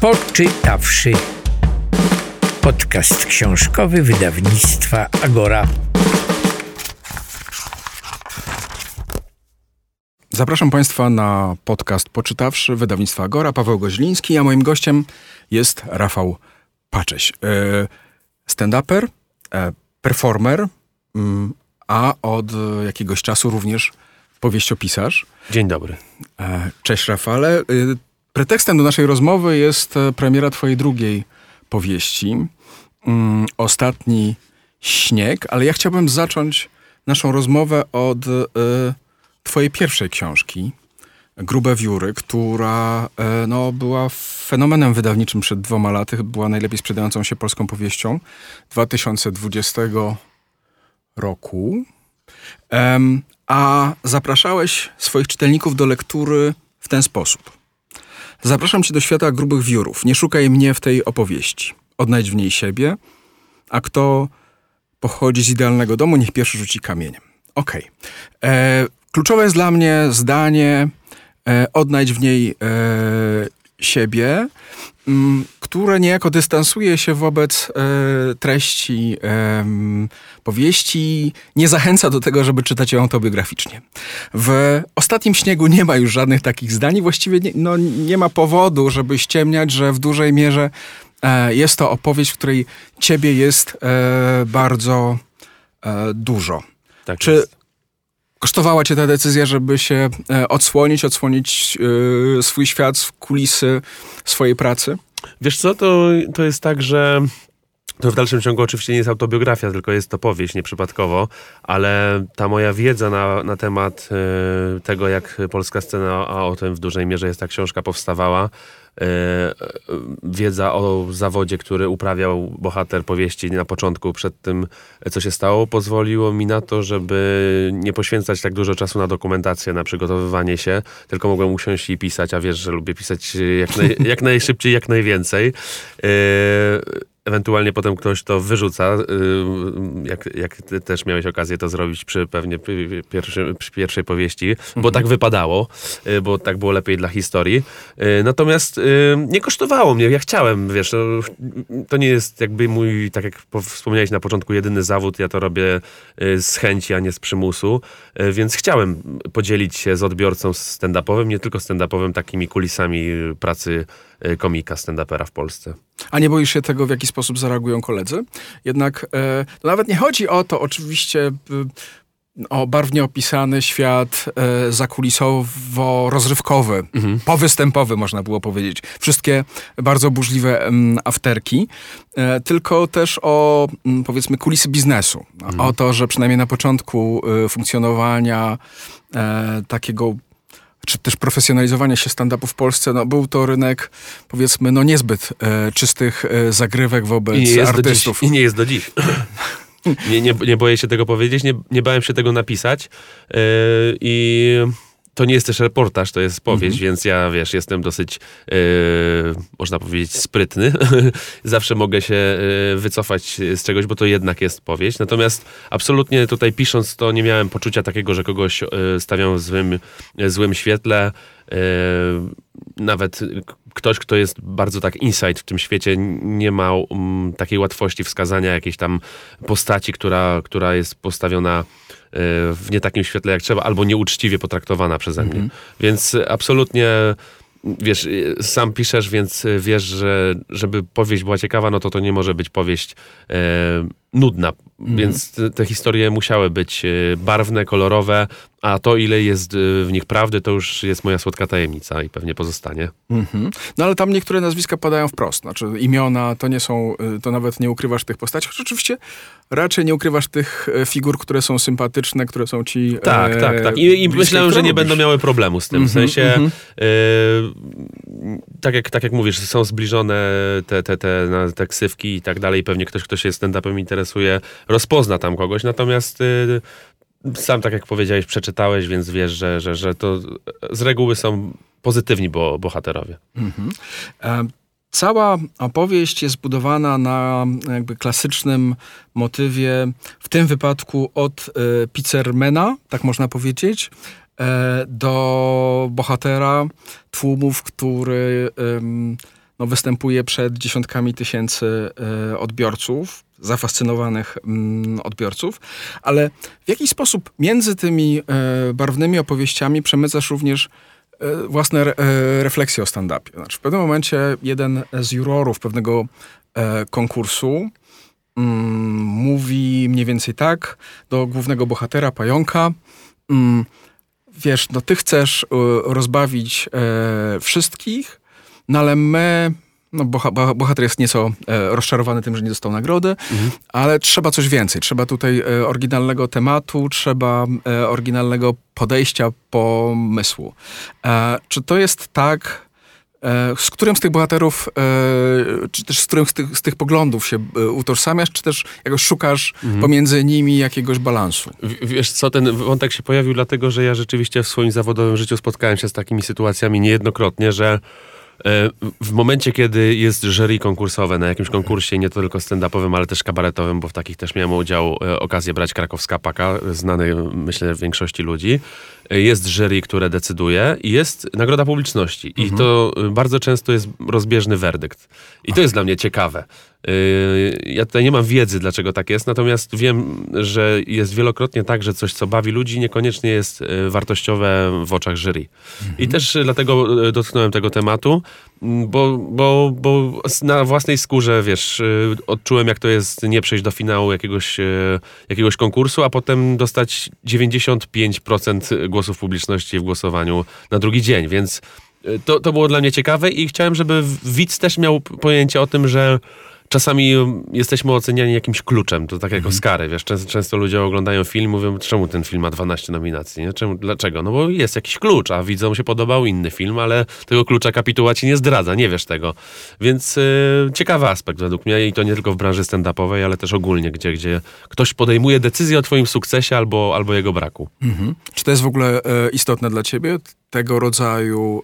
Poczytawszy. Podcast książkowy wydawnictwa Agora. Zapraszam Państwa na podcast Poczytawszy wydawnictwa Agora. Paweł Goźliński, a moim gościem jest Rafał Pacześ. E, stand-uper, e, performer, mm, a od jakiegoś czasu również powieściopisarz. Dzień dobry. E, cześć Rafale. Pretekstem do naszej rozmowy jest premiera twojej drugiej powieści, mm, Ostatni śnieg, ale ja chciałbym zacząć naszą rozmowę od twojej pierwszej książki, Grube Wióry, która e, no, była fenomenem wydawniczym przed dwoma laty, była najlepiej sprzedającą się polską powieścią 2020 roku. A zapraszałeś swoich czytelników do lektury w ten sposób. Zapraszam cię do świata grubych wiórów. Nie szukaj mnie w tej opowieści. Odnajdź w niej siebie, a kto pochodzi z idealnego domu, niech pierwszy rzuci kamieniem. Okej. Okay. E, Kluczowe jest dla mnie zdanie, e, odnajdź w niej e, siebie, które niejako dystansuje się wobec e, treści e, powieści, nie zachęca do tego, żeby czytać ją autobiograficznie. W Ostatnim Śniegu nie ma już żadnych takich zdań właściwie nie, no, nie ma powodu, żeby ściemniać, że w dużej mierze e, jest to opowieść, w której ciebie jest e, bardzo e, dużo. Tak Czy jest. Kosztowała cię ta decyzja, żeby się e, odsłonić, odsłonić e, swój świat, kulisy swojej pracy? Wiesz co, to, to jest tak, że to w dalszym ciągu oczywiście nie jest autobiografia, tylko jest to powieść, nieprzypadkowo, ale ta moja wiedza na, na temat y, tego, jak polska scena, a o tym w dużej mierze jest ta książka powstawała, wiedza o zawodzie, który uprawiał bohater powieści na początku, przed tym, co się stało, pozwoliło mi na to, żeby nie poświęcać tak dużo czasu na dokumentację, na przygotowywanie się, tylko mogłem usiąść i pisać, a wiesz, że lubię pisać jak, naj, jak najszybciej, jak najwięcej. Ewentualnie potem ktoś to wyrzuca, y, jak, jak ty też miałeś okazję to zrobić przy pewnie pierwszy, przy pierwszej powieści, bo mhm. tak wypadało, y, bo tak było lepiej dla historii. Y, natomiast nie kosztowało mnie, ja chciałem, wiesz, to, to nie jest jakby mój, tak jak wspomniałeś na początku, jedyny zawód, ja to robię z chęci, a nie z przymusu, więc chciałem podzielić się z odbiorcą stand-upowym, nie tylko stand-upowym, takimi kulisami pracy komika stand-upera w Polsce. A nie boisz się tego, w jaki sposób zareagują koledzy? Jednak e, nawet nie chodzi o to, oczywiście e, o barwnie opisany świat e, zakulisowo-rozrywkowy, mhm. powystępowy można było powiedzieć. Wszystkie bardzo burzliwe m, afterki, e, tylko też o m, powiedzmy kulisy biznesu. Mhm. O to, że przynajmniej na początku e, funkcjonowania takiego czy też profesjonalizowania się stand-upu w Polsce, no, był to rynek, powiedzmy, no niezbyt e, czystych e, zagrywek wobec I artystów. I nie jest do dziś. nie, nie, nie boję się tego powiedzieć, nie, nie bałem się tego napisać. Yy, I to nie jest też reportaż, to jest powieść, mhm. więc ja, wiesz, jestem dosyć, yy, można powiedzieć, sprytny. Zawsze mogę się yy, wycofać z czegoś, bo to jednak jest powieść. Natomiast absolutnie tutaj pisząc to nie miałem poczucia takiego, że kogoś yy, stawiam w złym, złym świetle. Nawet ktoś, kto jest bardzo tak insight w tym świecie, nie ma um, takiej łatwości wskazania jakiejś tam postaci, która, która jest postawiona w nie takim świetle jak trzeba, albo nieuczciwie potraktowana przeze mnie. Mhm. Więc absolutnie wiesz, sam piszesz, więc wiesz, że żeby powieść była ciekawa, no to to nie może być powieść e, nudna. Mhm. Więc te, te, historie musiały być e, barwne, kolorowe, a to, ile jest y, w nich prawdy, to już jest moja słodka tajemnica i pewnie pozostanie. Mhm. No ale tam niektóre nazwiska padają wprost. Znaczy imiona to nie są, y, to nawet nie ukrywasz tych postaci. Choć oczywiście raczej nie ukrywasz tych e, figur, które są sympatyczne, które są ci. Tak, e, tak, tak. I, i myślałem, że nie będą miały problemu z tym. Mm -hmm, w sensie, mm -hmm. e, tak, jak, tak jak mówisz, są zbliżone te, te, te, te ksywki i tak dalej. Pewnie ktoś, kto się stand-upem interesuje, rozpozna tam kogoś. Natomiast. E, sam, tak jak powiedziałeś, przeczytałeś, więc wiesz, że, że, że to z reguły są pozytywni bo, bohaterowie. Mm -hmm. Cała opowieść jest zbudowana na jakby klasycznym motywie, w tym wypadku od e, pizzermana, tak można powiedzieć, e, do bohatera tłumów, który no, występuje przed dziesiątkami tysięcy e, odbiorców, zafascynowanych mm, odbiorców, ale w jakiś sposób między tymi e, barwnymi opowieściami przemycasz również e, własne re, e, refleksje o stand-upie. Znaczy, w pewnym momencie jeden z jurorów pewnego e, konkursu mm, mówi mniej więcej tak do głównego bohatera, pająka. Wiesz, no ty chcesz y, rozbawić e, wszystkich, no ale my, no boha, boha- bohater jest nieco e, rozczarowany tym, że nie dostał nagrody, ale trzeba coś więcej. Trzeba tutaj e, oryginalnego tematu, trzeba e, oryginalnego podejścia, pomysłu. E, czy to jest tak, e, z którym z tych bohaterów, e, czy też z którym z tych, z tych poglądów się e, utożsamiasz, czy też jakoś szukasz pomiędzy nimi jakiegoś balansu? W- Wiesz co, ten wątek się pojawił dlatego, że ja rzeczywiście w swoim zawodowym życiu spotkałem się z takimi sytuacjami niejednokrotnie, że e, w momencie, kiedy jest jury konkursowe na jakimś konkursie, nie tylko stand-upowym, ale też kabaretowym, bo w takich też miałem udział, e, okazję brać Krakowska Paka, znany myślę większości ludzi, e, jest jury, które decyduje i jest nagroda publiczności. I to e, bardzo często jest rozbieżny werdykt. I to jest dla mnie ciekawe. Yy, Ja tutaj nie mam wiedzy, dlaczego tak jest, natomiast wiem, że jest wielokrotnie tak, że coś, co bawi ludzi, niekoniecznie jest yy, wartościowe w oczach jury. I też dlatego dotknąłem tego tematu, bo, bo, bo s- na własnej skórze, wiesz, yy, odczułem, jak to jest nie przejść do finału jakiegoś, yy, jakiegoś konkursu, a potem dostać 95% głosów publiczności w głosowaniu na drugi dzień, więc yy, to, to było dla mnie ciekawe i chciałem, żeby widz też miał pojęcie o tym, że czasami um, jesteśmy oceniani jakimś kluczem, to tak jak Oscary, wiesz, często, często ludzie oglądają film, mówią, czemu ten film ma 12 nominacji, nie? Czemu, dlaczego? No bo jest jakiś klucz, a widzom się podobał inny film, ale tego klucza kapituła ci nie zdradza, nie wiesz tego. Więc yy, ciekawy aspekt według mnie i to nie tylko w branży stand-upowej, ale też ogólnie, gdzie, gdzie ktoś podejmuje decyzję o twoim sukcesie albo, albo jego braku. Mhm. Czy to jest w ogóle e, istotne dla ciebie? Tego rodzaju,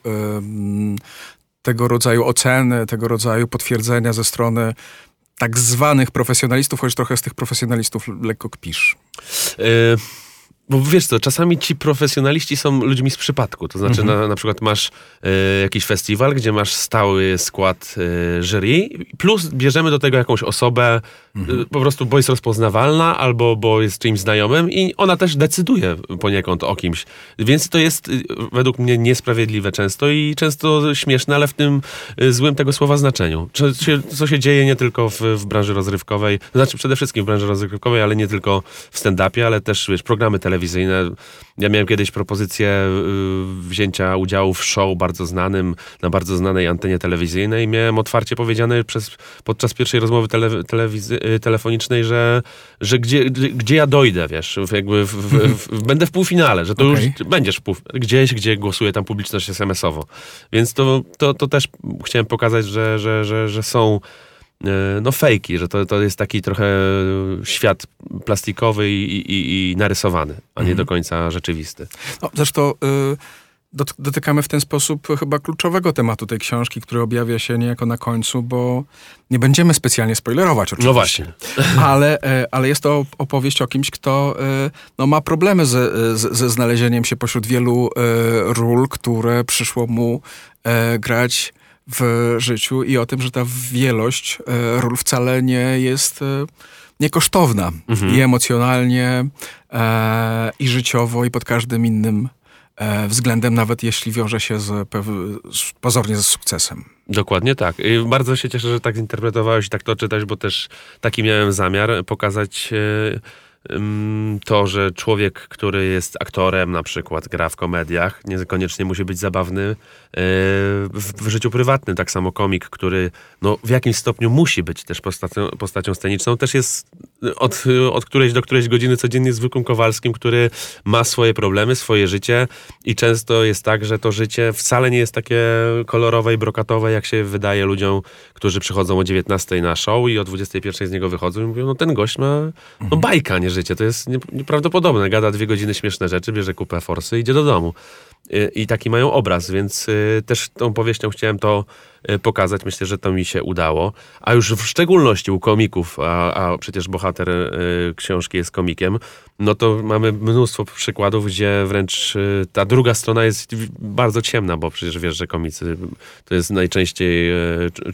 tego rodzaju oceny, tego rodzaju potwierdzenia ze strony tak zwanych profesjonalistów, choć trochę z tych profesjonalistów lekko kpisz. Yy, bo wiesz co, czasami ci profesjonaliści są ludźmi z przypadku. To znaczy, na, na przykład masz yy, jakiś festiwal, gdzie masz stały skład yy, jury, plus bierzemy do tego jakąś osobę, yy, po prostu bo jest rozpoznawalna, albo bo jest czyimś znajomym i ona też decyduje poniekąd o kimś. Więc to jest według mnie niesprawiedliwe często i często śmieszne, ale w tym złym tego słowa znaczeniu. Co się, co się dzieje nie tylko w, w branży rozrywkowej, to znaczy przede wszystkim w branży rozrywkowej, ale nie tylko w stand-upie, ale też wiesz, programy telewizyjne. Ja miałem kiedyś propozycję yy, wzięcia udziału w show bardzo znanym, na bardzo znanej antenie telewizyjnej. Miałem otwarcie powiedziane przez, podczas pierwszej rozmowy tele, telewizy- yy, telefonicznej, że, że gdzie, gdzie- ja dojdę, wiesz, jakby w, w, w, będę w półfinale, że to Okej. już będziesz w gdzieś, gdzie głosuje tam publiczność SMS-owo. Więc to, to, to też chciałem pokazać, że, że, że, że są no fejki, że to, to jest taki trochę świat plastikowy i, i, i narysowany, a nie do końca rzeczywisty. No, zresztą y, dot, dotykamy w ten sposób chyba kluczowego tematu tej książki, który objawia się niejako na końcu, bo nie będziemy specjalnie spoilerować oczywiście. No właśnie. ale, e, ale jest to opowieść o kimś, kto e, no, ma problemy ze, ze, znalezieniem się pośród wielu e, ról, które przyszło mu e, grać w życiu i o tym, że ta wielość e, ról wcale nie jest e, niekosztowna i emocjonalnie, e, i życiowo, i pod każdym innym e, względem, nawet jeśli wiąże się z, z, pozornie ze sukcesem. Dokładnie tak. I bardzo się cieszę, że tak zinterpretowałeś i tak to czytać, bo też taki miałem zamiar pokazać e, to, że człowiek, który jest aktorem na przykład, gra w komediach, niekoniecznie musi być zabawny e, w, w życiu prywatnym. Tak samo komik, który no, w jakimś stopniu musi być też postacią, postacią sceniczną, też jest od, od którejś do którejś godziny codziennie zwykłym Kowalskim, który ma swoje problemy, swoje życie i często jest tak, że to życie wcale nie jest takie kolorowe i brokatowe, jak się wydaje ludziom, którzy przychodzą o 19 na show i o 21 z niego wychodzą i mówią, no ten gość ma no bajka, nie życie. To jest nie- nieprawdopodobne. Gada dwie godziny śmieszne rzeczy, bierze kupę forsy i idzie do domu. Y, i taki mają obraz, więc y, też tą powieścią chciałem to y, pokazać. Myślę, że to mi się udało. A już w szczególności u komików, a, a przecież bohater książki jest komikiem, no to mamy mnóstwo przykładów, gdzie wręcz ta druga strona jest bardzo ciemna, bo przecież wiesz, że komicy to jest najczęściej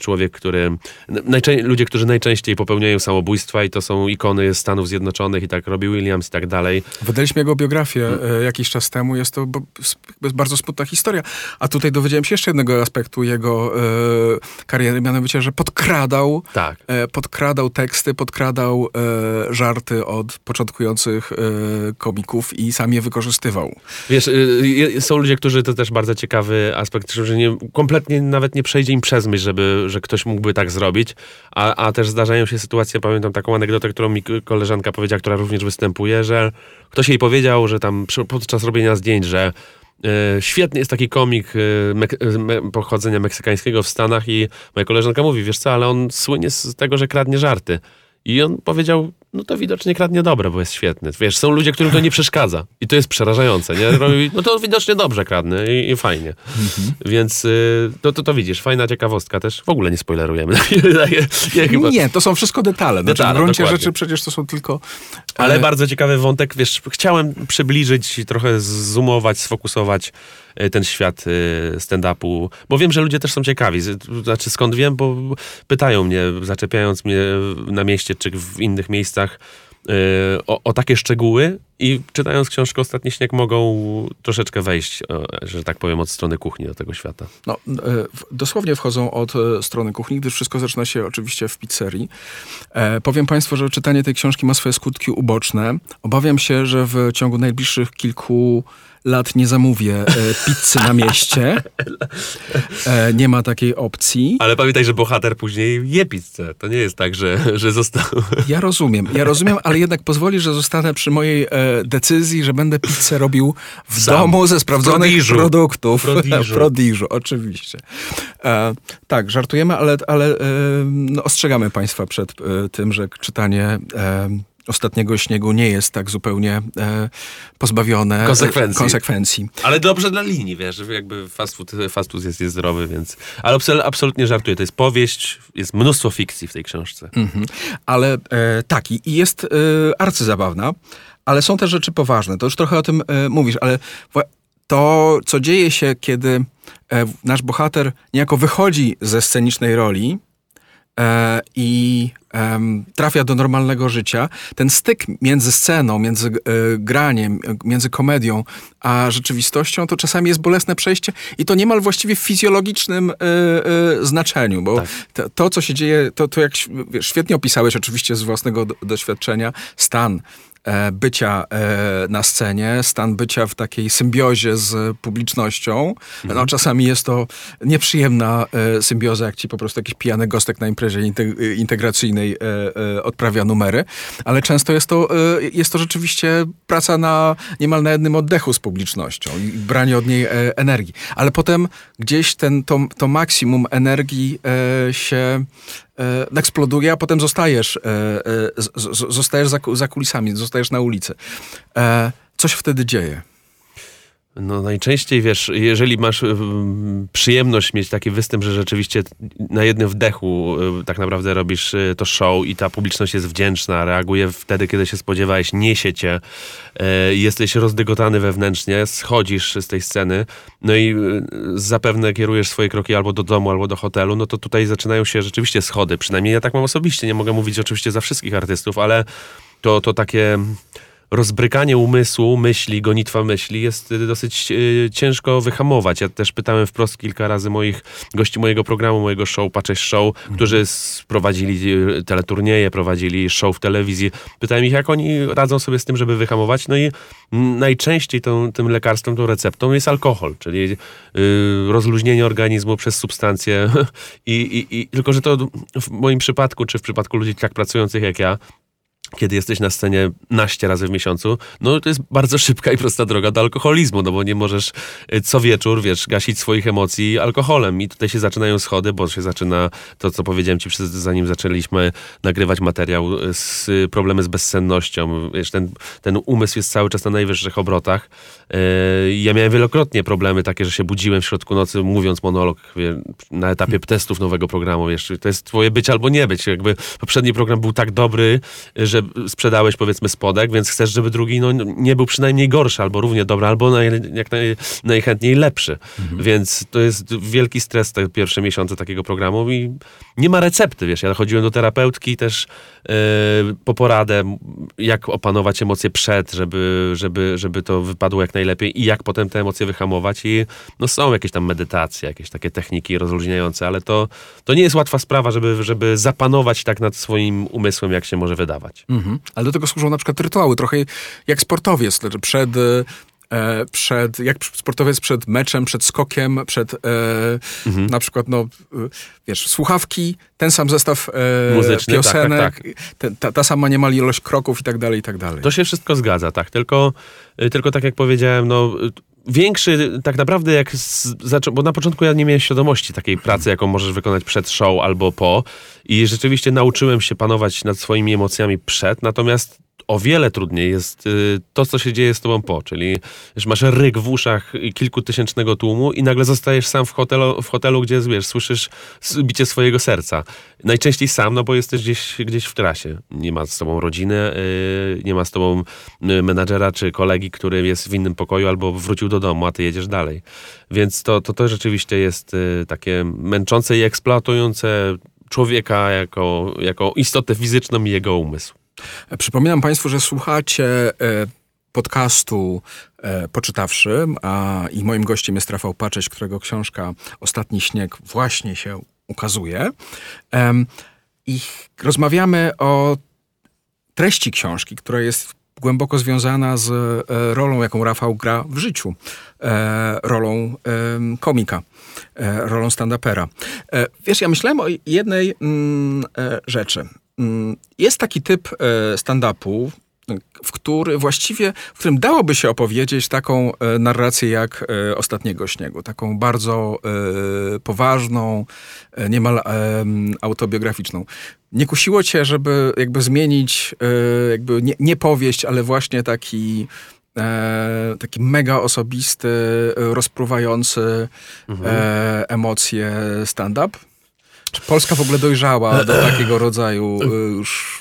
człowiek, który... Najczę- ludzie, którzy najczęściej popełniają samobójstwa i to są ikony Stanów Zjednoczonych i tak robi Williams i tak dalej. Wydaliśmy jego biografię jakiś czas temu. Jest to sp- bardzo smutna historia. A tutaj dowiedziałem się jeszcze jednego aspektu jego e, kariery, mianowicie, że podkradał, Tak. e, podkradał teksty, podkradał e, żarty od początkujących e, komików i sam je wykorzystywał. Wiesz, y, y, są ludzie, którzy to też bardzo ciekawy aspekt, że nie, kompletnie nawet nie przejdzie im przez myśl, żeby, że ktoś mógłby tak zrobić, a, a też zdarzają się sytuacje, pamiętam taką anegdotę, którą mi koleżanka powiedziała, która również występuje, że ktoś jej powiedział, że tam podczas robienia zdjęć, że y, świetny jest taki komik y, me, pochodzenia meksykańskiego w Stanach i moja koleżanka mówi, wiesz co, ale on słynie z tego, że kradnie żarty. I on powiedział, no to widocznie kradnie dobre, bo jest świetny. Wiesz, są ludzie, którym to nie przeszkadza. I to jest przerażające, nie? Robi, no to widocznie dobrze kradnę i, i fajnie. Więc y, to, to, to widzisz, fajna ciekawostka też. W ogóle nie spoilerujemy. ja chyba, Nie, to są wszystko detale. Znaczy, Detale, w gruncie dokładnie. rzeczy przecież to są tylko... Ale e, bardzo ciekawy wątek, wiesz, chciałem przybliżyć, trochę zoomować, sfokusować ten świat y, stand-upu, bo wiem, że ludzie też są ciekawi. Znaczy skąd wiem, bo pytają mnie, zaczepiając mnie na mieście czy w innych miejscach y, o, o takie szczegóły i czytając książkę Ostatni Śnieg mogą troszeczkę wejść, że tak powiem, od strony kuchni do tego świata. No, dosłownie wchodzą od e, strony kuchni, gdyż wszystko zaczyna się oczywiście w pizzerii. E, powiem Państwu, że czytanie tej książki ma swoje skutki uboczne. Obawiam się, że w ciągu najbliższych kilku lat nie zamówię e, pizzy na mieście. E, nie ma takiej opcji. Ale pamiętaj, że bohater później je pizzę. To nie jest tak, że, że został... Ja rozumiem, ja rozumiem, ale jednak pozwoli, że zostanę przy mojej e, decyzji, że będę pizzę robił w Sam. domu ze sprawdzonych Prodiżu. produktów. Prodiżu. Prodiżu, oczywiście. Tak, żartujemy, ale, ale no, ostrzegamy Państwa przed tym, że czytanie ostatniego śniegu nie jest tak zupełnie e, pozbawione Konsekwencji. konsekwencji. Ale dobrze dla linii, wiesz, że jakby fast food, fast food jest, jest zdrowy, więc... Ale absol- absolutnie żartuję, to jest powieść, jest mnóstwo fikcji w tej książce. Mhm. Ale e, tak, i jest e, arcyzabawna, ale są też rzeczy poważne. To już trochę o tym e, mówisz, ale to, co dzieje się, kiedy e, nasz bohater niejako wychodzi ze scenicznej roli i em, trafia do normalnego życia, ten styk między sceną, między e, graniem, e, między komedią a rzeczywistością, to czasami jest bolesne przejście i to niemal właściwie w fizjologicznym e, e, znaczeniu, bo Tak. to, to, co się dzieje, to, to jak świetnie opisałeś oczywiście z własnego do, doświadczenia, stan e, bycia e, na scenie, stan bycia w takiej symbiozie z publicznością. No, czasami jest to nieprzyjemna e, symbioza, jak ci po prostu jakiś pijany gostek na imprezie inte- integracyjnej e, e, odprawia numery, ale często jest to, e, jest to rzeczywiście praca na niemal na jednym oddechu z publicznością i branie od niej e, energii. Ale potem gdzieś ten, to, to maksimum energii e, się e, eksploduje, a potem zostajesz, e, e, zostajesz za, ku- za kulisami, zostajesz na ulicy. E, co się wtedy dzieje? No najczęściej, wiesz, jeżeli masz przyjemność mieć taki występ, że rzeczywiście na jednym wdechu y, tak naprawdę robisz y, to show i ta publiczność jest wdzięczna, reaguje wtedy, kiedy się spodziewałeś, niesie cię, y, jesteś rozdygotany wewnętrznie, schodzisz z tej sceny, no i zapewne kierujesz swoje kroki albo do domu, albo do hotelu, no to tutaj zaczynają się rzeczywiście schody. Przynajmniej ja tak mam osobiście, nie mogę mówić oczywiście za wszystkich artystów, ale to, to takie rozbrykanie umysłu, myśli, gonitwa myśli jest y, dosyć y, ciężko wyhamować. Ja też pytałem wprost kilka razy moich gości mojego programu, mojego show, Patrzeć Show, którzy prowadzili y, teleturnieje, prowadzili show w telewizji. Pytałem ich, jak oni radzą sobie z tym, żeby wyhamować. No i najczęściej tą, tym lekarstwem, tą receptą jest alkohol, czyli y, rozluźnienie organizmu przez substancje. I, i, I tylko, że to w moim przypadku, czy w przypadku ludzi tak pracujących jak ja, kiedy jesteś na scenie naście razy w miesiącu, no to jest bardzo szybka i prosta droga do alkoholizmu, no bo nie możesz y, co wieczór, wiesz, gasić swoich emocji alkoholem. I tutaj się zaczynają schody, bo się zaczyna to, co powiedziałem ci, przez- zanim zaczęliśmy nagrywać materiał, y, z, problemy z bezsennością, wiesz, ten, ten umysł jest cały czas na najwyższych obrotach Ja miałem wielokrotnie problemy takie, że się budziłem w środku nocy, mówiąc monolog na etapie testów nowego programu. Wiesz, to jest twoje być albo nie być. Jakby poprzedni program był tak dobry, że sprzedałeś powiedzmy spodek, więc chcesz, żeby drugi no, nie był przynajmniej gorszy, albo równie dobry, albo naj, jak naj, najchętniej lepszy. Więc to jest wielki stres te pierwsze miesiące takiego programu i nie ma recepty, wiesz. Ja chodziłem do terapeutki też yy, po poradę, jak opanować emocje przed, żeby, żeby, żeby to wypadło jak najlepiej i jak potem te emocje wyhamować i no są jakieś tam medytacje, jakieś takie techniki rozluźniające, ale to, to nie jest łatwa sprawa, żeby, żeby zapanować tak nad swoim umysłem, jak się może wydawać. Mhm. Ale do tego służą na przykład rytuały, trochę jak sportowiec, znaczy przed, e, przed, jak sportowiec przed meczem, przed skokiem, przed e, Mhm. na przykład, no, e, wiesz, słuchawki, ten sam zestaw e, Muzyczny, tak, piosenek, tak, Te, ta, ta sama niemal ilość kroków i tak dalej, i tak dalej. To się wszystko zgadza, tak. Tylko, y, tylko tak jak powiedziałem, no y, większy tak naprawdę jak z, zaczą, bo na początku ja nie miałem świadomości takiej pracy, jaką możesz wykonać przed show albo po i rzeczywiście nauczyłem się panować nad swoimi emocjami przed, natomiast o wiele trudniej jest y, to, co się dzieje z tobą po, czyli wiesz, masz ryk w uszach kilkutysięcznego tłumu i nagle zostajesz sam w hotelu, w hotelu gdzie wiesz, słyszysz bicie swojego serca. Najczęściej sam, no bo jesteś gdzieś, gdzieś w trasie. Nie ma z tobą rodziny, y, nie ma z tobą y, menadżera czy kolegi, który jest w innym pokoju albo wrócił do domu, a ty jedziesz dalej. Więc to, to, to rzeczywiście jest takie męczące i eksploatujące człowieka jako, jako istotę fizyczną i jego umysł. Przypominam Państwu, że słuchacie e, podcastu e, Poczytawszy, a i moim gościem jest Rafał Pacześ, którego książka Ostatni śnieg właśnie się ukazuje. I rozmawiamy o treści książki, która jest głęboko związana z e, rolą, jaką Rafał gra w życiu. Rolą komika, rolą stand-upera. Wiesz, ja myślałem o jednej mm, rzeczy. Mm, Jest taki typ e, stand-upu, w który właściwie, w którym dałoby się opowiedzieć taką e, narrację jak e, Ostatniego Śniegu. Taką bardzo poważną, niemal autobiograficzną. Nie kusiło cię, żeby jakby zmienić, jakby nie, nie powieść, ale właśnie taki e, taki mega osobisty, rozpruwający e, emocje stand-up? Czy Polska w ogóle dojrzała do takiego rodzaju e, już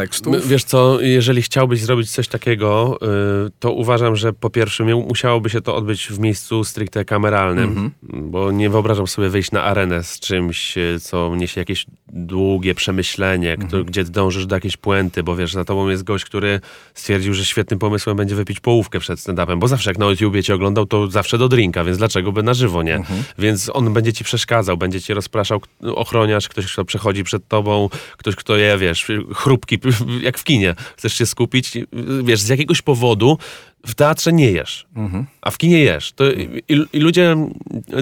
tekstów? Wiesz co, jeżeli chciałbyś zrobić coś takiego, y, to uważam, że po pierwsze musiałoby się to odbyć w miejscu stricte kameralnym, bo nie wyobrażam sobie wyjść na arenę z czymś, y, co niesie jakieś długie przemyślenie, kto, gdzie dążysz do jakiejś puenty, bo wiesz, za tobą jest gość, który stwierdził, że świetnym pomysłem będzie wypić połówkę przed stand-upem, bo zawsze jak na YouTubie cię oglądał, to zawsze do drinka, więc dlaczego by na żywo nie? Więc on będzie ci przeszkadzał, będzie ci rozpraszał ochroniarz, ktoś, kto przechodzi przed tobą, ktoś, kto je, wiesz, chrupki, jak w kinie. Chcesz się skupić, wiesz, z jakiegoś powodu w teatrze nie jesz, a w kinie jesz. To i, I ludzie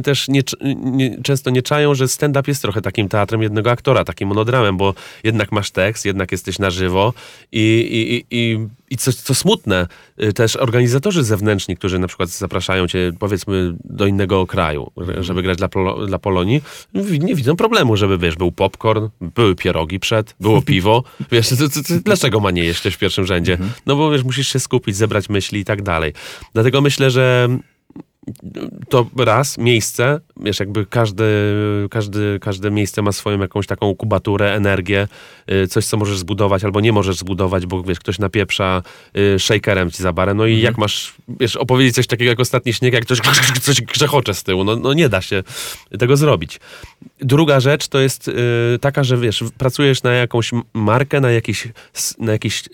też nie, nie, często nie czają, że stand-up jest trochę takim teatrem jednego aktora, takim monodramem, bo jednak masz tekst, jednak jesteś na żywo i, i, i, i, co, co smutne, y, też organizatorzy zewnętrzni, którzy na przykład zapraszają cię, powiedzmy, do innego kraju, żeby grać dla, Polo, dla Polonii, nie widzą problemu, żeby, wiesz, był popcorn, były pierogi przed, było piwo, wiesz, to, to, to, dlaczego ma nie jeść w pierwszym rzędzie? No bo, wiesz, musisz się skupić, zebrać myśli tak dalej. Dlatego myślę, że to raz, miejsce, wiesz, jakby każdy, każdy, każde miejsce ma swoją jakąś taką kubaturę, energię, y, coś, co możesz zbudować albo nie możesz zbudować, bo wiesz, ktoś napieprza y, shakerem ci za barem, no i jak masz, wiesz, opowiedzieć coś takiego jak ostatni śnieg, jak ktoś coś grzechocze z tyłu, no, no nie da się tego zrobić. Druga rzecz to jest y, taka, że wiesz, pracujesz na jakąś markę, na jakiś, na jakiś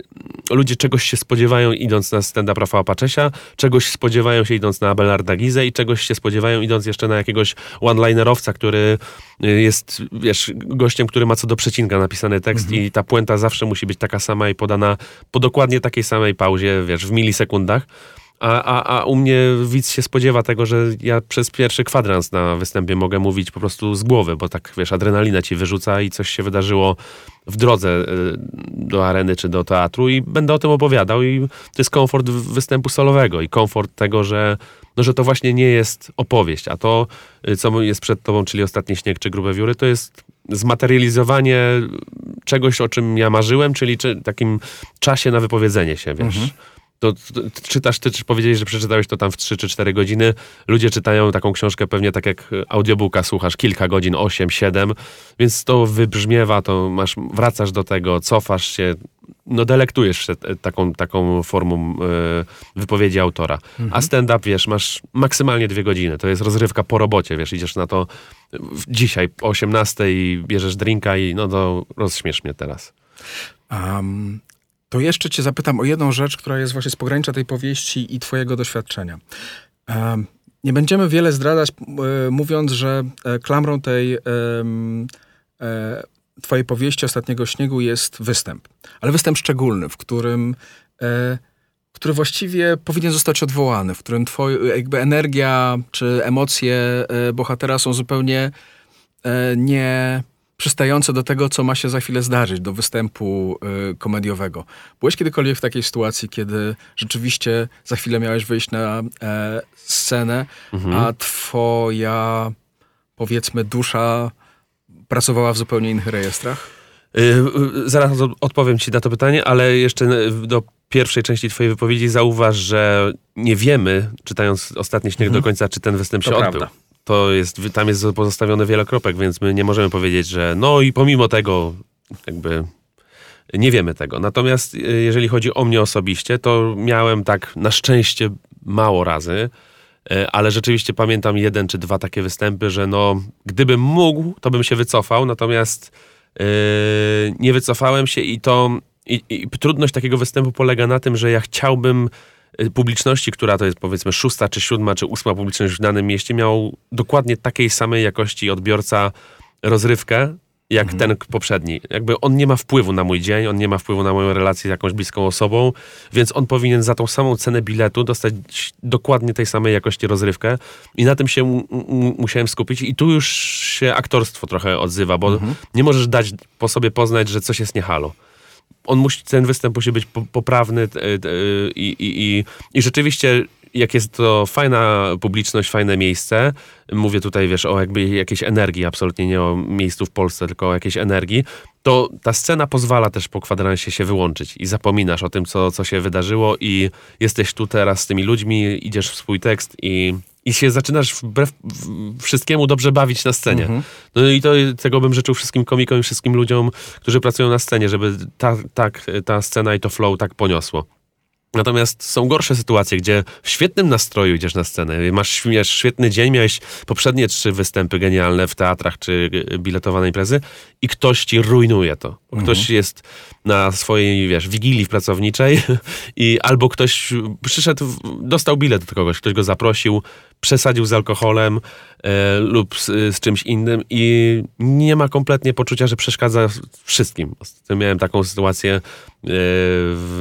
ludzie czegoś się spodziewają idąc na stand-up Rafała Paczesia, czegoś spodziewają się idąc na Abelarda Gizę i czegoś się spodziewają idąc jeszcze na jakiegoś one-linerowca, który y, jest, wiesz, gościem, który ma co do przecinka napisany tekst i ta puenta zawsze musi być taka sama i podana po dokładnie takiej samej pauzie, wiesz, w milisekundach. A, a, a u mnie widz się spodziewa tego, że ja przez pierwszy kwadrans na występie mogę mówić po prostu z głowy, bo tak, wiesz, adrenalina ci wyrzuca i coś się wydarzyło w drodze y, do areny czy do teatru i będę o tym opowiadał i to jest komfort występu solowego i komfort tego, że, no, że to właśnie nie jest opowieść, a to, y, co jest przed tobą, czyli Ostatni Śnieg czy Grube Wióry, to jest zmaterializowanie czegoś, o czym ja marzyłem, czyli czy, takim czasie na wypowiedzenie się, wiesz. To, to, czytasz, ty czy powiedziałeś, że przeczytałeś to tam w 3 czy 4 godziny. Ludzie czytają taką książkę pewnie tak jak audiobooka słuchasz, kilka godzin, 8, 7, więc to wybrzmiewa, to masz, wracasz do tego, cofasz się, no delektujesz się taką, taką formą y, wypowiedzi autora. Mhm. A stand-up, wiesz, masz maksymalnie dwie godziny, to jest rozrywka po robocie, wiesz, idziesz na to dzisiaj o 18 i bierzesz drinka i no to rozśmiesz mnie teraz. Um, to jeszcze cię zapytam o jedną rzecz, która jest właśnie z pogranicza tej powieści i twojego doświadczenia. Nie będziemy wiele zdradzać, e, mówiąc, że e, klamrą tej e, twojej powieści Ostatniego Śniegu jest występ. Ale występ szczególny, w którym który właściwie powinien zostać odwołany, w którym twoja jakby energia czy emocje bohatera są zupełnie nie przystające do tego, co ma się za chwilę zdarzyć, do występu y, komediowego. Byłeś kiedykolwiek w takiej sytuacji, kiedy rzeczywiście za chwilę miałeś wyjść na e, scenę, mhm. a twoja, powiedzmy, dusza pracowała w zupełnie innych rejestrach? Yy, zaraz odpowiem ci na to pytanie, ale jeszcze do pierwszej części twojej wypowiedzi zauważ, że nie wiemy, czytając ostatni śnieg mhm. do końca, czy ten występ to się prawda. odbył to jest, tam jest pozostawione wiele kropek, więc my nie możemy powiedzieć, że no i pomimo tego jakby nie wiemy tego. Natomiast e, jeżeli chodzi o mnie osobiście, to miałem tak na szczęście mało razy, e, ale rzeczywiście pamiętam jeden czy dwa takie występy, że no gdybym mógł, to bym się wycofał, natomiast yy, nie wycofałem się i to i, i trudność takiego występu polega na tym, że ja chciałbym Y, publiczności, która to jest powiedzmy szósta, czy siódma, czy ósma publiczność w danym mieście, miał dokładnie takiej samej jakości odbiorca rozrywkę, jak mhm. ten poprzedni. Jakby on nie ma wpływu na mój dzień, on nie ma wpływu na moją relację z jakąś bliską osobą, więc on powinien za tą samą cenę biletu dostać dokładnie tej samej jakości rozrywkę i na tym się musiałem skupić i tu już się aktorstwo trochę odzywa, bo mhm. nie możesz dać po sobie poznać, że coś jest niehalo on musi, ten występ musi być poprawny i, i, i, i rzeczywiście jak jest to fajna publiczność, fajne miejsce, mówię tutaj, wiesz, o jakby jakiejś energii, absolutnie nie o miejscu w Polsce, tylko o jakiejś energii, to ta scena pozwala też po kwadransie się wyłączyć i zapominasz o tym, co, co się wydarzyło i jesteś tu teraz z tymi ludźmi, idziesz w swój tekst i i się zaczynasz wbrew wszystkiemu dobrze bawić na scenie. Mhm. No i to, tego bym życzył wszystkim komikom i wszystkim ludziom, którzy pracują na scenie, żeby ta, tak, ta scena i to flow tak poniosło. Natomiast są gorsze sytuacje, gdzie w świetnym nastroju idziesz na scenę, masz, masz świetny dzień, miałeś poprzednie trzy występy genialne w teatrach czy biletowane imprezy i ktoś ci rujnuje to. Mhm. Ktoś jest na swojej, wiesz, wigilii w pracowniczej i albo ktoś przyszedł, dostał bilet od kogoś, ktoś go zaprosił, przesadził z alkoholem e, lub z, z, czymś innym i nie ma kompletnie poczucia, że przeszkadza wszystkim. Miałem taką sytuację e,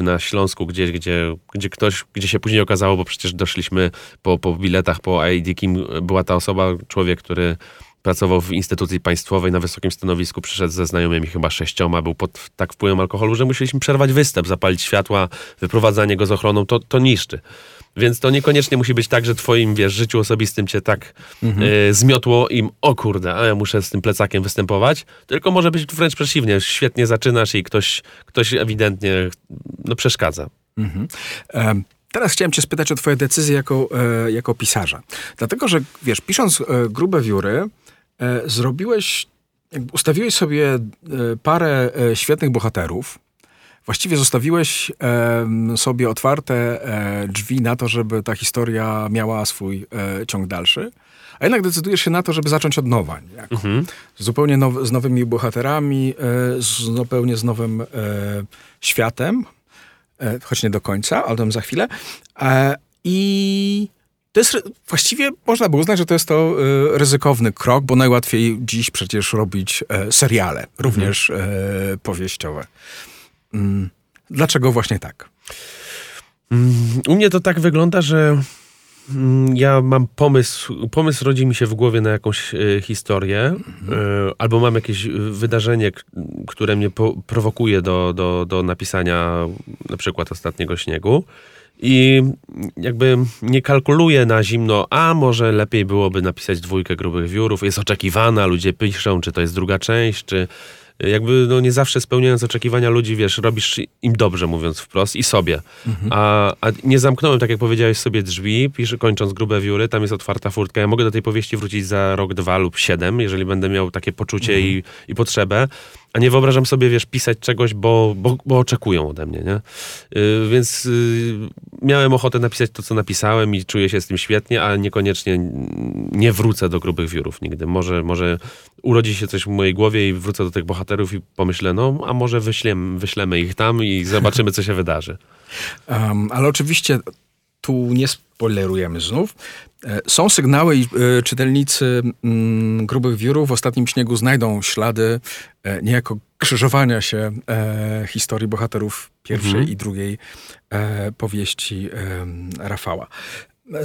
na Śląsku gdzieś, gdzie, gdzie ktoś, gdzie się później okazało, bo przecież doszliśmy po, po biletach, po ID, kim była ta osoba, człowiek, który pracował w instytucji państwowej na wysokim stanowisku, przyszedł ze znajomymi chyba sześcioma, był pod tak wpływem alkoholu, że musieliśmy przerwać występ, zapalić światła, wyprowadzanie go z ochroną, to, to niszczy. Więc to niekoniecznie musi być tak, że twoim, wiesz, życiu osobistym cię tak mhm. y, zmiotło im, o kurde, a ja muszę z tym plecakiem występować, tylko może być wręcz przeciwnie, świetnie zaczynasz i ktoś, ktoś ewidentnie no, przeszkadza. Mhm. Um. Teraz chciałem cię spytać o twoje decyzje jako, e, jako pisarza. Dlatego, że wiesz, pisząc e, grube wióry, zrobiłeś, ustawiłeś sobie e, parę e, świetnych bohaterów, właściwie zostawiłeś e, sobie otwarte e, drzwi na to, żeby ta historia miała swój e, ciąg dalszy, a jednak decydujesz się na to, żeby zacząć od nowa. Mhm. Zupełnie now, z nowymi bohaterami, e, zupełnie z nowym e, światem, e, choć nie do końca, ale za chwilę. I to jest właściwie można by uznać, że to jest to ryzykowny krok, bo najłatwiej dziś przecież robić seriale, również mhm. powieściowe. Mm. Dlaczego właśnie tak? Mm, u mnie to tak wygląda, że mm, ja mam pomysł, pomysł rodzi mi się w głowie na jakąś y, historię, mhm. y, albo mam jakieś wydarzenie, które mnie po, prowokuje do, do, do napisania na przykład ostatniego śniegu. I jakby nie kalkuluję na zimno, a może lepiej byłoby napisać dwójkę grubych wiórów. Jest oczekiwana, ludzie piszą, czy to jest druga część, czy jakby no, nie zawsze spełniając oczekiwania ludzi, wiesz, robisz im dobrze, mówiąc wprost, i sobie. Mhm. A, a nie zamknąłem, tak jak powiedziałeś sobie, drzwi, piszę, kończąc grube wióry, tam jest otwarta furtka. Ja mogę do tej powieści wrócić za rok, dwa lub siedem, jeżeli będę miał takie poczucie Mhm. i, i potrzebę. A nie wyobrażam sobie, wiesz, pisać czegoś, bo, bo, bo oczekują ode mnie, nie? Yy, więc yy, miałem ochotę napisać to, co napisałem i czuję się z tym świetnie, a niekoniecznie nie wrócę do grubych wiórów nigdy. Może, może urodzi się coś w mojej głowie i wrócę do tych bohaterów i pomyślę, no, a może wyślemy, wyślemy ich tam i zobaczymy, co się wydarzy. Um, ale oczywiście tu nie spoilerujemy znów. E, Są sygnały i e, czytelnicy mm, Grubych Wiórów w ostatnim śniegu znajdą ślady e, niejako krzyżowania się historii bohaterów pierwszej Mhm. i drugiej powieści Rafała.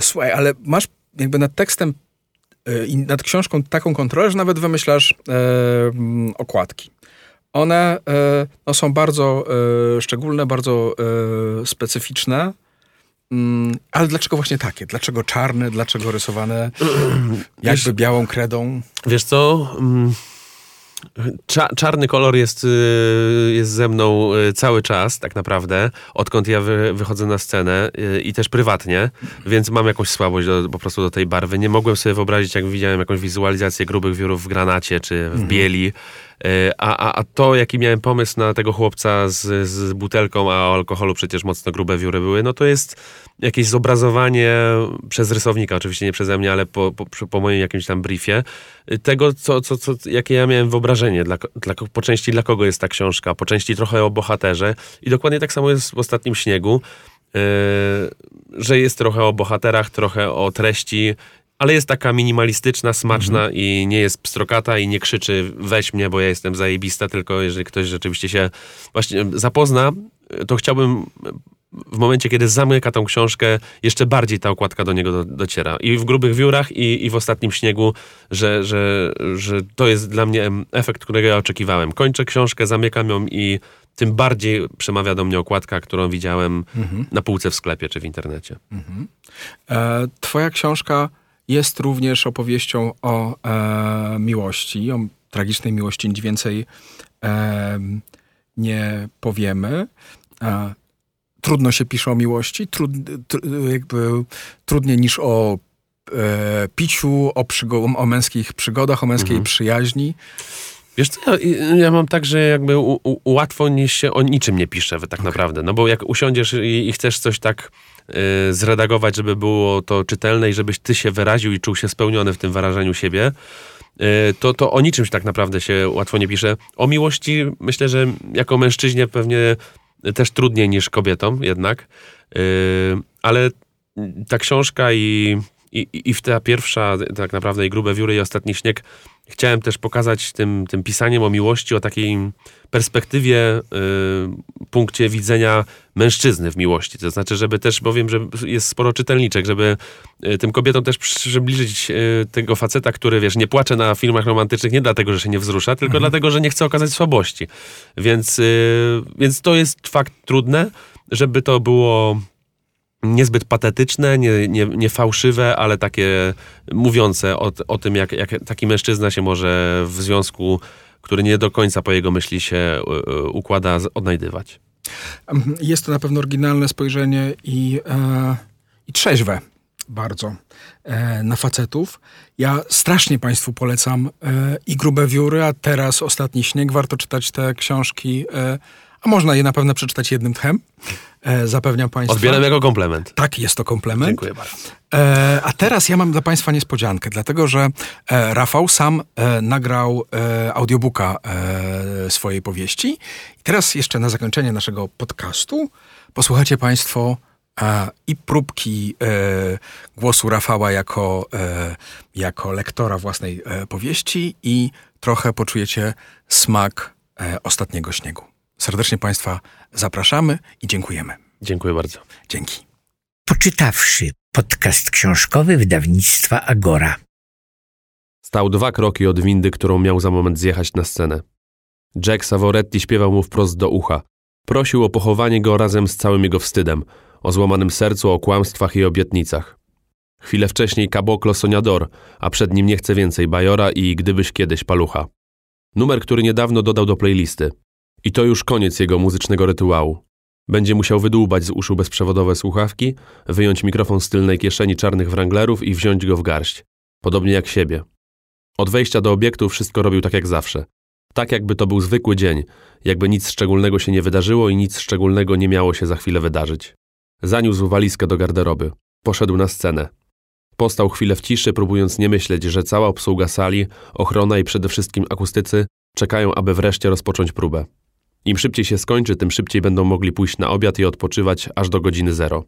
Słuchaj, ale masz jakby nad tekstem i nad książką taką kontrolę, że nawet wymyślasz mm, okładki. One no, są bardzo szczególne, bardzo specyficzne. Mm, ale dlaczego właśnie takie? Dlaczego czarne? Dlaczego rysowane jakby białą kredą? Wiesz co? Mm, Cza, czarny kolor jest, y, jest ze mną y, cały czas, tak naprawdę, odkąd ja wy, wychodzę na scenę y, i też prywatnie, więc mam jakąś słabość do, po prostu do tej barwy. Nie mogłem sobie wyobrazić, jak widziałem jakąś wizualizację grubych wiórów w granacie czy w bieli. Y, A, a, a to, jaki miałem pomysł na tego chłopca z, z butelką, a o alkoholu przecież mocno grube wióry były, no to jest jakieś zobrazowanie przez rysownika, oczywiście nie przeze mnie, ale po, po, po moim jakimś tam briefie, y, tego, co, co, co, jakie ja miałem wyobrażenie, dla, dla, po części dla kogo jest ta książka, po części trochę o bohaterze i dokładnie tak samo jest w Ostatnim Śniegu, yy, że jest trochę o bohaterach, trochę o treści, ale jest taka minimalistyczna, smaczna i nie jest pstrokata i nie krzyczy weź mnie, bo ja jestem zajebista, tylko jeżeli ktoś rzeczywiście się właśnie zapozna, to chciałbym w momencie, kiedy zamyka tą książkę, jeszcze bardziej ta okładka do niego do, dociera. I w grubych wiórach, i, i w ostatnim śniegu, że, że, że to jest dla mnie efekt, którego ja oczekiwałem. Kończę książkę, zamykam ją i tym bardziej przemawia do mnie okładka, którą widziałem na półce w sklepie czy w internecie. E, twoja książka jest również opowieścią o e, miłości, o tragicznej miłości. Nic więcej e, nie powiemy. E, trudno się pisze o miłości, trud, tr, jakby trudniej niż o e, piciu, o, przygo- o męskich przygodach, o męskiej przyjaźni. Wiesz co, ja, ja mam tak, że jakby u, u, łatwo niż się o niczym nie pisze tak naprawdę. No bo jak usiądziesz i, i chcesz coś tak y, zredagować, żeby było to czytelne i żebyś ty się wyraził i czuł się spełniony w tym wyrażeniu siebie, y, to, to o niczym się tak naprawdę się łatwo nie pisze. O miłości myślę, że jako mężczyźnie pewnie też trudniej niż kobietom jednak. Y, ale ta książka i, i, i w ta pierwsza tak naprawdę i grube wióry i ostatni śnieg chciałem też pokazać tym, tym pisaniem o miłości, o takiej perspektywie, y, punkcie widzenia mężczyzny w miłości. To znaczy, żeby też, bo wiem, że jest sporo czytelniczek, żeby y, tym kobietom też przybliżyć y, tego faceta, który, wiesz, nie płacze na filmach romantycznych nie dlatego, że się nie wzrusza, tylko dlatego, że nie chce okazać słabości. Więc, y, więc to jest fakt trudne, żeby to było niezbyt patetyczne, nie, nie, nie fałszywe, ale takie mówiące o, o tym, jak, jak taki mężczyzna się może w związku, który nie do końca po jego myśli się y, y, układa, odnajdywać. Mhm, Jest to na pewno oryginalne spojrzenie i, e, i trzeźwe bardzo e, na facetów. Ja strasznie Państwu polecam e, i Grube Wióry, a teraz Ostatni Śnieg. Warto czytać te książki, e, a można je na pewno przeczytać jednym tchem. E, zapewniam Państwa. Odbieram jako komplement. Tak, jest to komplement. Dziękuję bardzo. E, a teraz ja mam dla Państwa niespodziankę, dlatego że e, Rafał sam nagrał audiobooka swojej powieści. I teraz jeszcze na zakończenie naszego podcastu posłuchacie Państwo i próbki głosu Rafała jako, jako lektora własnej powieści i trochę poczujecie smak ostatniego śniegu. Serdecznie Państwa zapraszamy i dziękujemy. Dziękuję bardzo. Dzięki. Poczytawszy podcast książkowy wydawnictwa Agora. Stał dwa kroki od windy, którą miał za moment zjechać na scenę. Jack Savoretti śpiewał mu wprost do ucha. Prosił o pochowanie go razem z całym jego wstydem, o złamanym sercu, o kłamstwach i obietnicach. Chwilę wcześniej Caboclo Soniador, a przed nim nie chce więcej Bajora i gdybyś kiedyś palucha. Numer, który niedawno dodał do playlisty. I to już koniec jego muzycznego rytuału. Będzie musiał wydłubać z uszu bezprzewodowe słuchawki, wyjąć mikrofon z tylnej kieszeni czarnych wranglerów i wziąć go w garść. Podobnie jak siebie. Od wejścia do obiektu wszystko robił tak jak zawsze. Tak jakby to był zwykły dzień, jakby nic szczególnego się nie wydarzyło i nic szczególnego nie miało się za chwilę wydarzyć. Zaniósł walizkę do garderoby. Poszedł na scenę. Postał chwilę w ciszy, próbując nie myśleć, że cała obsługa sali, ochrona i przede wszystkim akustycy czekają, aby wreszcie rozpocząć próbę. Im szybciej się skończy, tym szybciej będą mogli pójść na obiad i odpoczywać aż do godziny zero.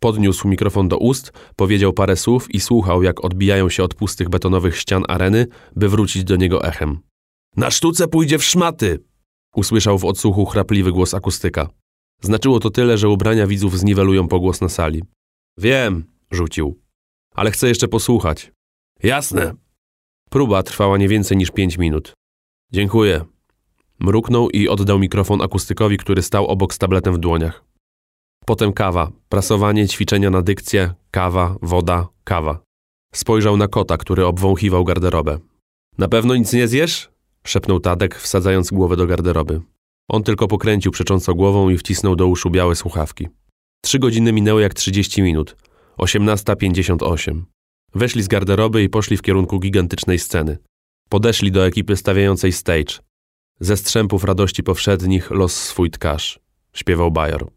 Podniósł mikrofon do ust, powiedział parę słów i słuchał, jak odbijają się od pustych betonowych ścian areny, by wrócić do niego echem. Na sztuce pójdzie w szmaty! Usłyszał w odsłuchu chrapliwy głos akustyka. Znaczyło to tyle, że ubrania widzów zniwelują pogłos na sali. Wiem, rzucił. Ale chcę jeszcze posłuchać. Jasne. Próba trwała nie więcej niż pięć minut. Dziękuję. Mruknął i oddał mikrofon akustykowi, który stał obok z tabletem w dłoniach. Potem kawa, prasowanie, ćwiczenia na dykcję, kawa, woda, kawa. Spojrzał na kota, który obwąchiwał garderobę. Na pewno nic nie zjesz? szepnął Tadek, wsadzając głowę do garderoby. On tylko pokręcił przecząco głową i wcisnął do uszu białe słuchawki. Trzy godziny minęły jak trzydzieści minut. 18.58. Weszli z garderoby i poszli w kierunku gigantycznej sceny. Podeszli do ekipy stawiającej stage. Ze strzępów radości powszednich los swój tkarz. Śpiewał Bajor.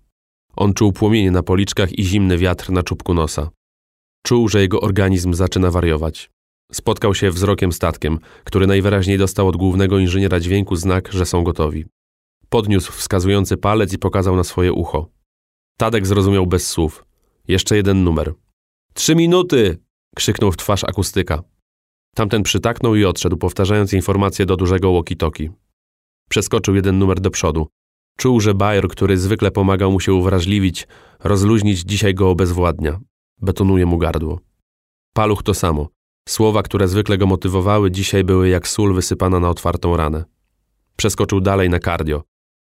On czuł płomienie na policzkach i zimny wiatr na czubku nosa. Czuł, że jego organizm zaczyna wariować. Spotkał się wzrokiem statkiem, który najwyraźniej dostał od głównego inżyniera dźwięku znak, że są gotowi. Podniósł wskazujący palec i pokazał na swoje ucho. Tadek zrozumiał bez słów. Jeszcze jeden numer. Trzy minuty! krzyknął w twarz akustyka. Tamten przytaknął i odszedł, powtarzając informację do dużego walkie-talkie. Przeskoczył jeden numer do przodu. Czuł, że Bayer, który zwykle pomagał mu się uwrażliwić, rozluźnić, dzisiaj go obezwładnia. Betonuje mu gardło. Paluch to samo. Słowa, które zwykle go motywowały, dzisiaj były jak sól wysypana na otwartą ranę. Przeskoczył dalej na kardio.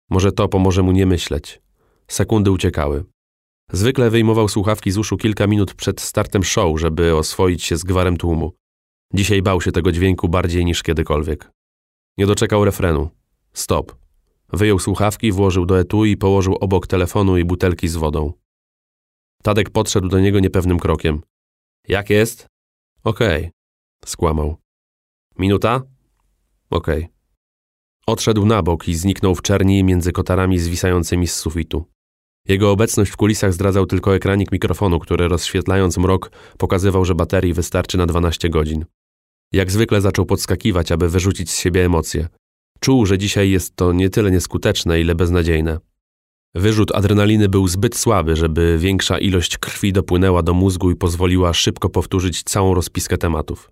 Może to pomoże mu nie myśleć. Sekundy uciekały. Zwykle wyjmował słuchawki z uszu kilka minut przed startem show, żeby oswoić się z gwarem tłumu. Dzisiaj bał się tego dźwięku bardziej niż kiedykolwiek. Nie doczekał refrenu. Stop. Wyjął słuchawki, włożył do etui i położył obok telefonu i butelki z wodą. Tadek podszedł do niego niepewnym krokiem. Jak jest? Okej. Okay. Skłamał. Minuta? Okej. Okay. Odszedł na bok i zniknął w czerni między kotarami zwisającymi z sufitu. Jego obecność w kulisach zdradzał tylko ekranik mikrofonu, który rozświetlając mrok pokazywał, że baterii wystarczy na 12 godzin. Jak zwykle zaczął podskakiwać, aby wyrzucić z siebie emocje. Czuł, że dzisiaj jest to nie tyle nieskuteczne, ile beznadziejne. Wyrzut adrenaliny był zbyt słaby, żeby większa ilość krwi dopłynęła do mózgu i pozwoliła szybko powtórzyć całą rozpiskę tematów.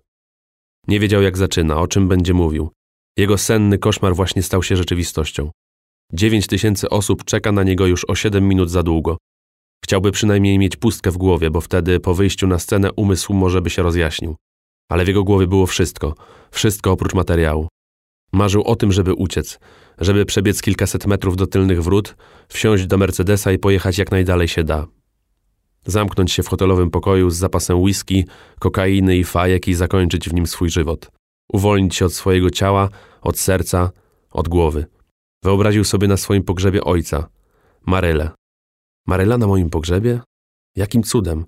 Nie wiedział, jak zaczyna, o czym będzie mówił. Jego senny koszmar właśnie stał się rzeczywistością. Dziewięć tysięcy osób czeka na niego już o siedem minut za długo. Chciałby przynajmniej mieć pustkę w głowie, bo wtedy po wyjściu na scenę umysł może by się rozjaśnił. Ale w jego głowie było wszystko, wszystko oprócz materiału. Marzył o tym, żeby uciec, żeby przebiec kilkaset metrów do tylnych wrót, wsiąść do Mercedesa i pojechać jak najdalej się da. Zamknąć się w hotelowym pokoju z zapasem whisky, kokainy i fajek i zakończyć w nim swój żywot. Uwolnić się od swojego ciała, od serca, od głowy. Wyobraził sobie na swoim pogrzebie ojca, Marylę. Maryla na moim pogrzebie? Jakim cudem?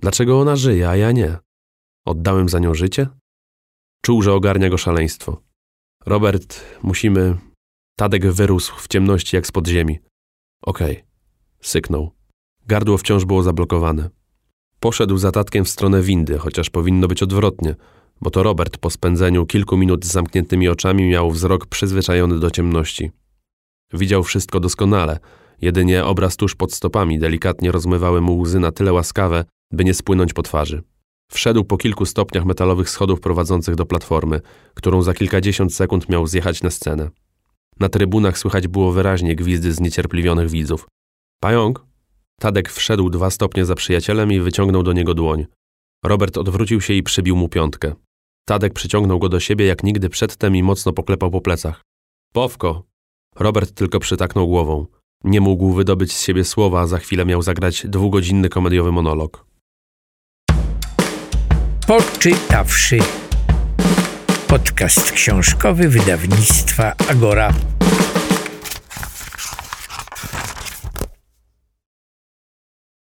Dlaczego ona żyje, a ja nie? Oddałem za nią życie? Czuł, że ogarnia go szaleństwo. Robert, musimy... Tadek wyrósł w ciemności jak z podziemi. Okej. Okay. Syknął. Gardło wciąż było zablokowane. Poszedł za tatkiem w stronę windy, chociaż powinno być odwrotnie, bo to Robert po spędzeniu kilku minut z zamkniętymi oczami miał wzrok przyzwyczajony do ciemności. Widział wszystko doskonale, jedynie obraz tuż pod stopami delikatnie rozmywały mu łzy na tyle łaskawe, by nie spłynąć po twarzy. Wszedł po kilku stopniach metalowych schodów prowadzących do platformy, którą za kilkadziesiąt sekund miał zjechać na scenę. Na trybunach słychać było wyraźnie gwizdy zniecierpliwionych widzów. Pająk? Tadek wszedł dwa stopnie za przyjacielem i wyciągnął do niego dłoń. Robert odwrócił się i przybił mu piątkę. Tadek przyciągnął go do siebie jak nigdy przedtem i mocno poklepał po plecach. Powko! Robert tylko przytaknął głową. Nie mógł wydobyć z siebie słowa, a za chwilę miał zagrać dwugodzinny komediowy monolog. Poczytawszy Podcast książkowy wydawnictwa Agora.